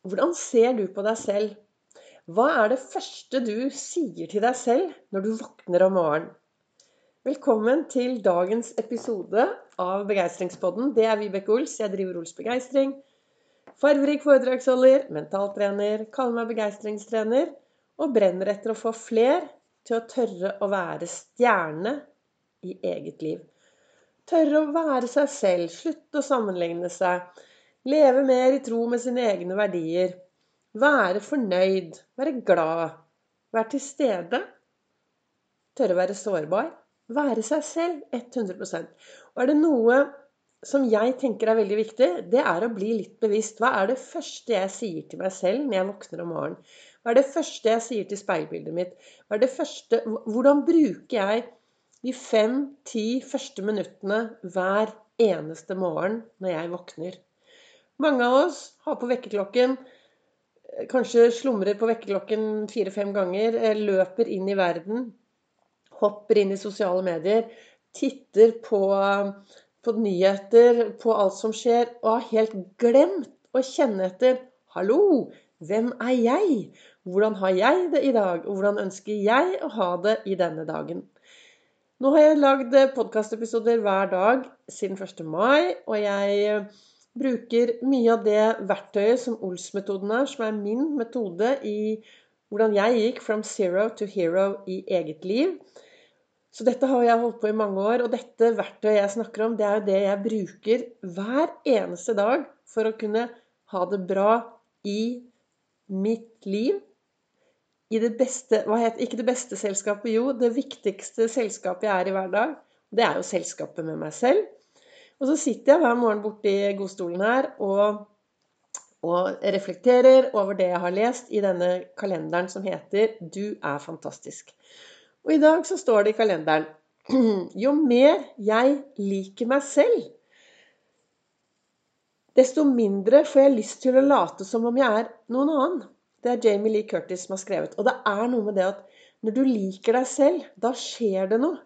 Hvordan ser du på deg selv? Hva er det første du sier til deg selv når du våkner om morgenen? Velkommen til dagens episode av Begeistringspodden. Det er Vibeke Ols. Jeg driver Ols Begeistring. Farverik foredragsholder, mentaltrener, kaller meg begeistringstrener og brenner etter å få fler til å tørre å være stjerne i eget liv. Tørre å være seg selv, slutte å sammenligne seg Leve mer i tro med sine egne verdier. Være fornøyd. Være glad. Være til stede. Tørre å være sårbar. Være seg selv 100% Og er det noe som jeg tenker er veldig viktig, det er å bli litt bevisst. Hva er det første jeg sier til meg selv når jeg våkner om morgenen? Hva er det første jeg sier til speilbildet mitt? Hva er det første, hvordan bruker jeg de fem-ti første minuttene hver eneste morgen når jeg våkner? Mange av oss har på vekkerklokken eh, Kanskje slumrer på vekkerklokken fire-fem ganger. Eh, løper inn i verden. Hopper inn i sosiale medier. Titter på, på nyheter, på alt som skjer. Og har helt glemt å kjenne etter. Hallo, hvem er jeg? Hvordan har jeg det i dag? Og hvordan ønsker jeg å ha det i denne dagen? Nå har jeg lagd podkastepisoder hver dag siden 1. mai, og jeg bruker mye av det verktøyet som Ols-metoden er, som er min metode i hvordan jeg gikk from zero to hero i eget liv. Så dette har jeg holdt på i mange år, og dette verktøyet jeg snakker om, det er jo det jeg bruker hver eneste dag for å kunne ha det bra i mitt liv. I det beste Hva heter Ikke det beste selskapet, jo. Det viktigste selskapet jeg er i hver dag. Det er jo selskapet med meg selv. Og så sitter jeg hver morgen borti godstolen her og, og reflekterer over det jeg har lest i denne kalenderen som heter 'Du er fantastisk'. Og i dag så står det i kalenderen Jo mer jeg liker meg selv, desto mindre får jeg lyst til å late som om jeg er noen annen. Det er Jamie Lee Curtis som har skrevet. Og det er noe med det at når du liker deg selv, da skjer det noe.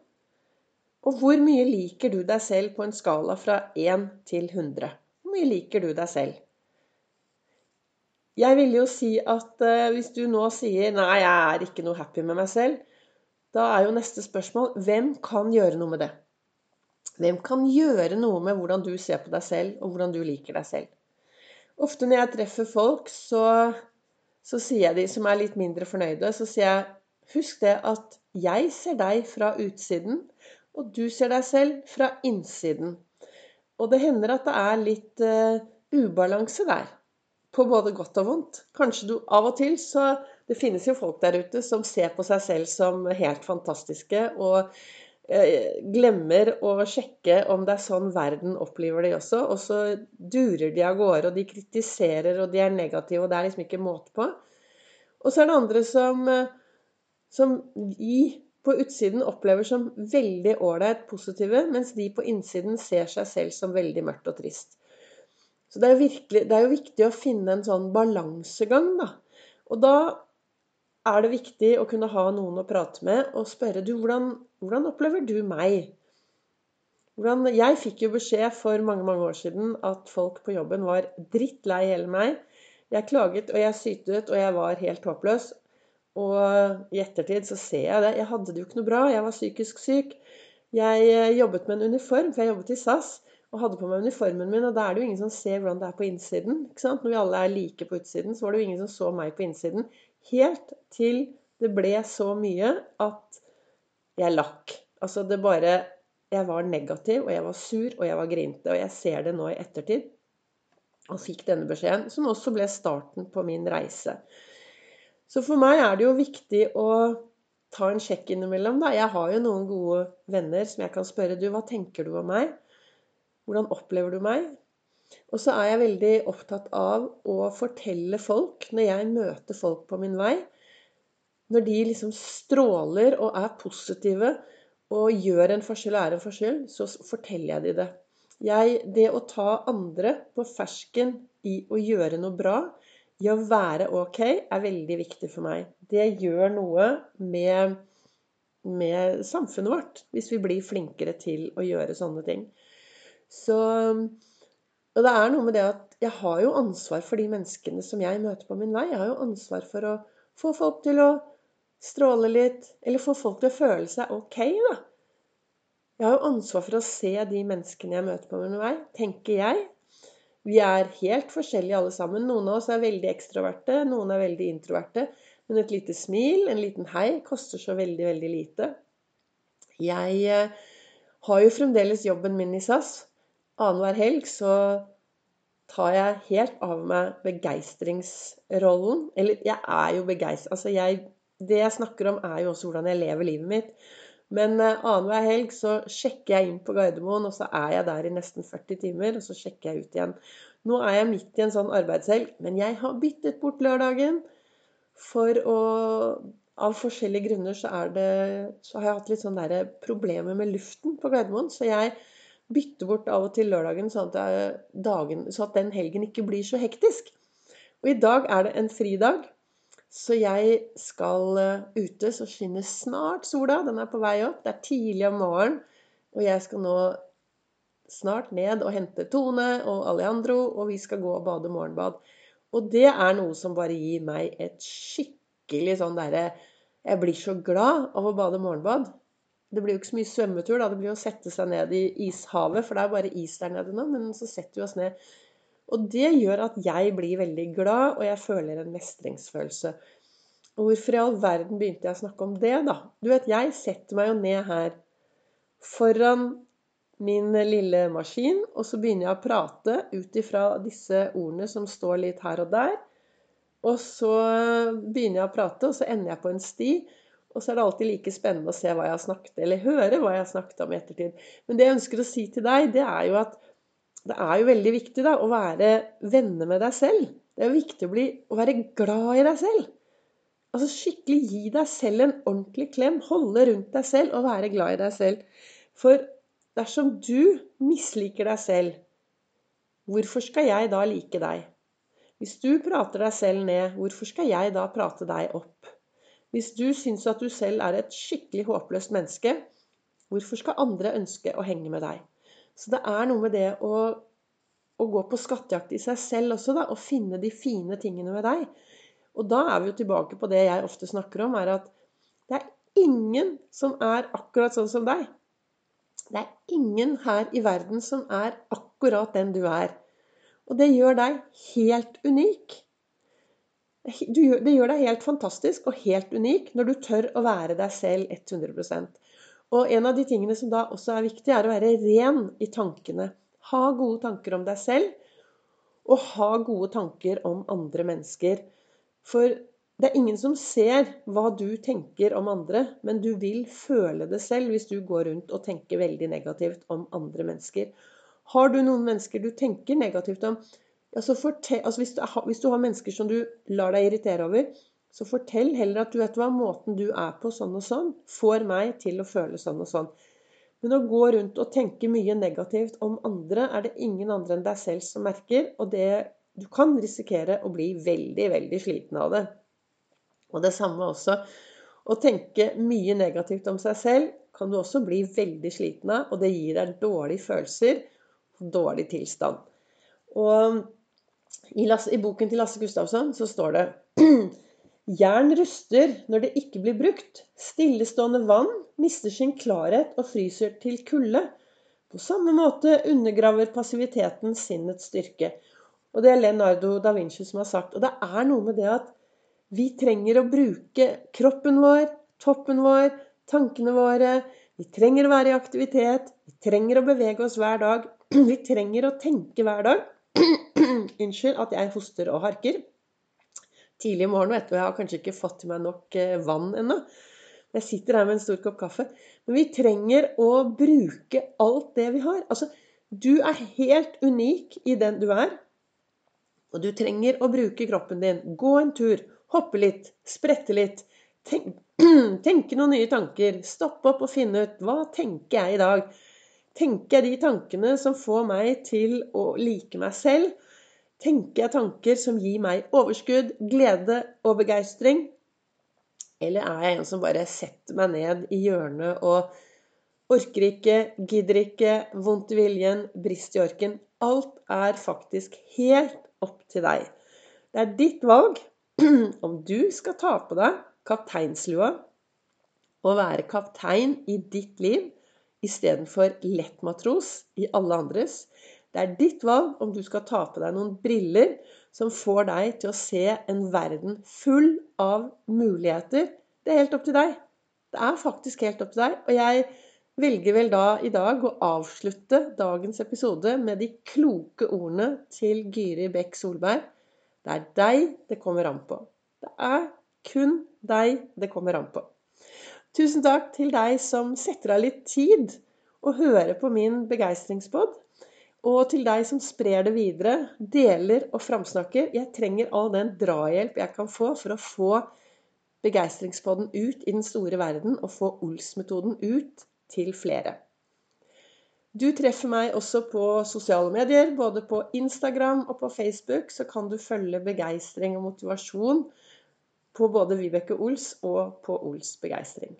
Og hvor mye liker du deg selv på en skala fra 1 til 100? Hvor mye liker du deg selv? Jeg vil jo si at uh, hvis du nå sier 'nei, jeg er ikke noe happy med meg selv', da er jo neste spørsmål hvem kan gjøre noe med det? Hvem kan gjøre noe med hvordan du ser på deg selv, og hvordan du liker deg selv? Ofte når jeg treffer folk, så, så sier jeg de som er litt mindre fornøyde, så sier jeg Husk det at jeg ser deg fra utsiden, og du ser deg selv fra innsiden. Og det hender at det er litt uh, ubalanse der. På både godt og vondt. Kanskje du av og til så Det finnes jo folk der ute som ser på seg selv som helt fantastiske, og uh, glemmer å sjekke om det er sånn verden opplever de også. Og så durer de av gårde, og de kritiserer, og de er negative, og det er liksom ikke måte på. Og så er det andre som, uh, som i på utsiden opplever som veldig ålreit positive, mens de på innsiden ser seg selv som veldig mørkt og trist. Så det er, virkelig, det er jo viktig å finne en sånn balansegang, da. Og da er det viktig å kunne ha noen å prate med og spørre du, hvordan, hvordan opplever du meg? Hvordan, jeg fikk jo beskjed for mange mange år siden at folk på jobben var drittlei hele meg. Jeg klaget og jeg sytet og jeg var helt håpløs. Og i ettertid så ser jeg det. Jeg hadde det jo ikke noe bra. Jeg var psykisk syk. Jeg eh, jobbet med en uniform, for jeg jobbet i SAS. Og hadde på meg uniformen min, og da er det jo ingen som ser hvordan det er på innsiden. ikke sant? Når vi alle er like på utsiden, så var det jo ingen som så meg på innsiden. Helt til det ble så mye at jeg lakk. Altså det bare Jeg var negativ, og jeg var sur, og jeg var grinte. Og jeg ser det nå i ettertid. Og fikk denne beskjeden, som også ble starten på min reise. Så for meg er det jo viktig å ta en sjekk innimellom. Da. Jeg har jo noen gode venner som jeg kan spørre du, hva tenker du om meg? Hvordan opplever du meg? Og så er jeg veldig opptatt av å fortelle folk, når jeg møter folk på min vei Når de liksom stråler og er positive og gjør en forskjell og er en forskjell, så forteller jeg de det. Jeg, det å ta andre på fersken i å gjøre noe bra, i å være ok er veldig viktig for meg. Det gjør noe med, med samfunnet vårt hvis vi blir flinkere til å gjøre sånne ting. Så Og det er noe med det at jeg har jo ansvar for de menneskene som jeg møter på min vei. Jeg har jo ansvar for å få folk til å stråle litt, eller få folk til å føle seg ok, da. Jeg har jo ansvar for å se de menneskene jeg møter på min vei, tenker jeg. Vi er helt forskjellige alle sammen. Noen av oss er veldig ekstroverte, noen er veldig introverte. Men et lite smil, en liten hei, koster så veldig, veldig lite. Jeg eh, har jo fremdeles jobben min i SAS. Annenhver helg så tar jeg helt av meg begeistringsrollen. Eller jeg er jo begeistra. Altså det jeg snakker om, er jo også hvordan jeg lever livet mitt. Men uh, annenhver helg så sjekker jeg inn på Gardermoen, og så er jeg der i nesten 40 timer. Og så sjekker jeg ut igjen. Nå er jeg midt i en sånn arbeidshelg, men jeg har byttet bort lørdagen. For å Av forskjellige grunner så, det, så har jeg hatt litt sånn problemer med luften på Gardermoen. Så jeg bytte bort av og til lørdagen, sånn at, dagen, så at den helgen ikke blir så hektisk. Og i dag er det en fridag, så jeg skal uh, ute. Så skinner snart sola. Den er på vei opp. Det er tidlig om morgenen. Og jeg skal nå snart ned og hente Tone og Alejandro, og vi skal gå og bade morgenbad. Og det er noe som bare gir meg et skikkelig sånn derre Jeg blir så glad av å bade morgenbad. Det blir jo ikke så mye svømmetur, da. Det blir å sette seg ned i ishavet, for det er bare is der nede nå. Men så setter vi oss ned. Og det gjør at jeg blir veldig glad, og jeg føler en mestringsfølelse. Og hvorfor i all verden begynte jeg å snakke om det, da? Du vet, jeg setter meg jo ned her foran min lille maskin, og så begynner jeg å prate ut ifra disse ordene som står litt her og der. Og så begynner jeg å prate, og så ender jeg på en sti. Og så er det alltid like spennende å se hva jeg har snakket eller høre hva jeg har snakket om i ettertid. Men det jeg ønsker å si til deg, det er jo at det er jo veldig viktig da, å være venner med deg selv. Det er jo viktig å, bli, å være glad i deg selv. Altså skikkelig gi deg selv en ordentlig klem. Holde rundt deg selv og være glad i deg selv. For dersom du misliker deg selv, hvorfor skal jeg da like deg? Hvis du prater deg selv ned, hvorfor skal jeg da prate deg opp? Hvis du syns at du selv er et skikkelig håpløst menneske, hvorfor skal andre ønske å henge med deg? Så det er noe med det å, å gå på skattejakt i seg selv også, da, og finne de fine tingene ved deg. Og da er vi jo tilbake på det jeg ofte snakker om, er at det er ingen som er akkurat sånn som deg. Det er ingen her i verden som er akkurat den du er. Og det gjør deg helt unik. Det gjør deg helt fantastisk og helt unik når du tør å være deg selv 100 Og en av de tingene som da også er viktig, er å være ren i tankene. Ha gode tanker om deg selv, og ha gode tanker om andre mennesker. For det er ingen som ser hva du tenker om andre, men du vil føle det selv hvis du går rundt og tenker veldig negativt om andre mennesker. Har du noen mennesker du tenker negativt om, Altså fortell, altså hvis, du, hvis, du, har mennesker som du lar deg irritere over, så fortell heller at du vet hva måten du er på sånn og sånn, får meg til å føle sånn og sånn. Men å gå rundt og tenke mye negativt om andre, er det ingen andre enn deg selv som merker. Og det, du kan risikere å bli veldig, veldig sliten av det. Og det samme også. Å tenke mye negativt om seg selv kan du også bli veldig sliten av, og det gir deg dårlige følelser, dårlig tilstand. Og i, Lasse, I, boken til Lasse Gustavsson så står det Jern ruster når det ikke blir brukt. Stillestående vann mister sin klarhet og fryser til kulde. På samme måte undergraver passiviteten sinnets styrke. Og det er Leonardo da Vinci som har sagt. Og det er noe med det at vi trenger å bruke kroppen vår, toppen vår, tankene våre. Vi trenger å være i aktivitet. Vi trenger å bevege oss hver dag. Vi trenger å tenke hver dag. Unnskyld at jeg hoster og harker. Tidlig i morgen og. Jeg har kanskje ikke fått til meg nok eh, vann ennå. Jeg sitter her med en stor kopp kaffe. Men vi trenger å bruke alt det vi har. Altså, du er helt unik i den du er. Og du trenger å bruke kroppen din. Gå en tur. Hoppe litt. Sprette litt. Tenk, tenke noen nye tanker. Stoppe opp og finne ut hva tenker jeg i dag. Tenker jeg de tankene som får meg til å like meg selv? Tenker jeg tanker som gir meg overskudd, glede og begeistring? Eller er jeg en som bare setter meg ned i hjørnet og orker ikke, gidder ikke, vondt i viljen, brist i orken. Alt er faktisk helt opp til deg. Det er ditt valg om du skal ta på deg kapteinslua og være kaptein i ditt liv istedenfor lettmatros i alle andres. Det er ditt valg om du skal ta på deg noen briller som får deg til å se en verden full av muligheter. Det er helt opp til deg. Det er faktisk helt opp til deg. Og jeg velger vel da i dag å avslutte dagens episode med de kloke ordene til Gyri Bekk Solberg. Det er deg det kommer an på. Det er kun deg det kommer an på. Tusen takk til deg som setter av litt tid og hører på min begeistringspod. Og til deg som sprer det videre, deler og framsnakker. Jeg trenger all den drahjelp jeg kan få for å få begeistringspodden ut i den store verden og få Ols-metoden ut til flere. Du treffer meg også på sosiale medier, både på Instagram og på Facebook. Så kan du følge begeistring og motivasjon på både Vibeke Ols og på Ols Begeistring.